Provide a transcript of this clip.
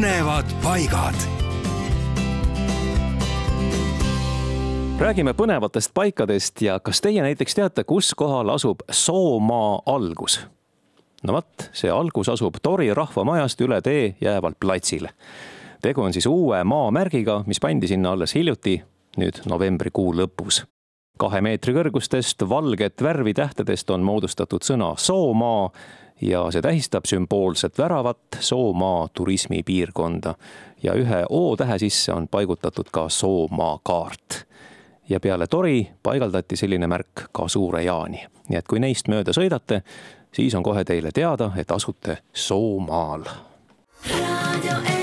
põnevad paigad. räägime põnevatest paikadest ja kas teie näiteks teate, kus kohal asub Soomaa algus? no vot, see algus asub Tori rahvamajast üle tee jääval platsil. tegu on siis uue maamärgiga, mis pandi sinna alles hiljuti, nüüd novembrikuu lõpus kahe meetri kõrgustest valget värvi tähtedest on moodustatud sõna Soomaa ja see tähistab sümboolset väravat Soomaa turismipiirkonda. ja ühe O-tähe sisse on paigutatud ka Soomaa kaart. ja peale Tori paigaldati selline märk ka Suure Jaani, nii et kui neist mööda sõidate, siis on kohe teile teada, et asute Soomaal. raadio